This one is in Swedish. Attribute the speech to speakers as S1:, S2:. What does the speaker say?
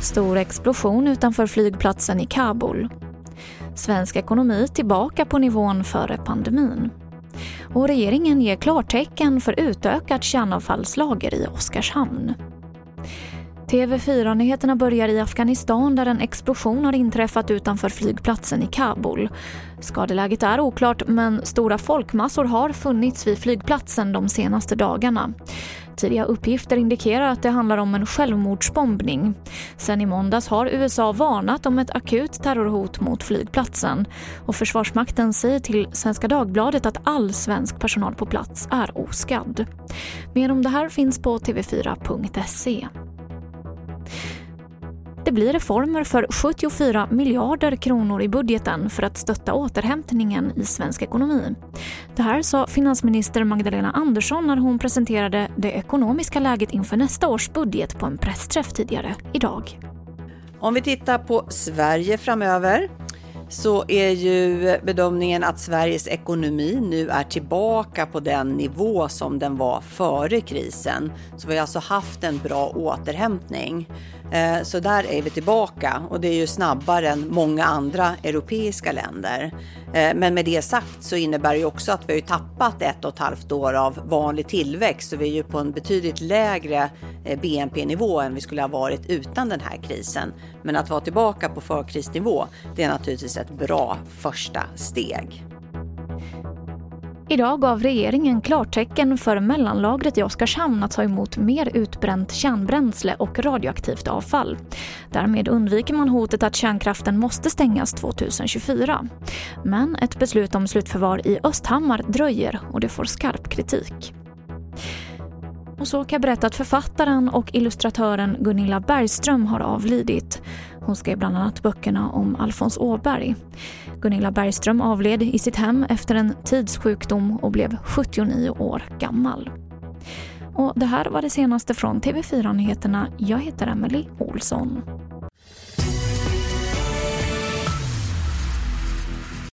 S1: Stor explosion utanför flygplatsen i Kabul. Svensk ekonomi tillbaka på nivån före pandemin. Och regeringen ger klartecken för utökat kärnavfallslager i Oskarshamn. TV4-nyheterna börjar i Afghanistan där en explosion har inträffat utanför flygplatsen i Kabul. Skadeläget är oklart men stora folkmassor har funnits vid flygplatsen de senaste dagarna. Tidiga uppgifter indikerar att det handlar om en självmordsbombning. Sen i måndags har USA varnat om ett akut terrorhot mot flygplatsen och Försvarsmakten säger till Svenska Dagbladet att all svensk personal på plats är oskadd. Mer om det här finns på tv4.se. Det blir reformer för 74 miljarder kronor i budgeten för att stötta återhämtningen i svensk ekonomi. Det här sa finansminister Magdalena Andersson när hon presenterade det ekonomiska läget inför nästa års budget på en pressträff tidigare idag.
S2: Om vi tittar på Sverige framöver så är ju bedömningen att Sveriges ekonomi nu är tillbaka på den nivå som den var före krisen. Så vi har alltså haft en bra återhämtning. Eh, så där är vi tillbaka och det är ju snabbare än många andra europeiska länder. Eh, men med det sagt så innebär det ju också att vi har tappat ett och ett halvt år av vanlig tillväxt. Så vi är ju på en betydligt lägre eh, BNP-nivå än vi skulle ha varit utan den här krisen. Men att vara tillbaka på förkrisnivå, det är naturligtvis ett bra första steg.
S1: Idag gav regeringen klartecken för mellanlagret i Oskarshamn att ta emot mer utbränt kärnbränsle och radioaktivt avfall. Därmed undviker man hotet att kärnkraften måste stängas 2024. Men ett beslut om slutförvar i Östhammar dröjer och det får skarp kritik. Och så kan jag berätta att författaren och illustratören Gunilla Bergström har avlidit. Hon skrev bland annat böckerna om Alfons Åberg. Gunilla Bergström avled i sitt hem efter en tidssjukdom och blev 79 år gammal. Och det här var det senaste från TV4 Nyheterna. Jag heter Emily Olsson.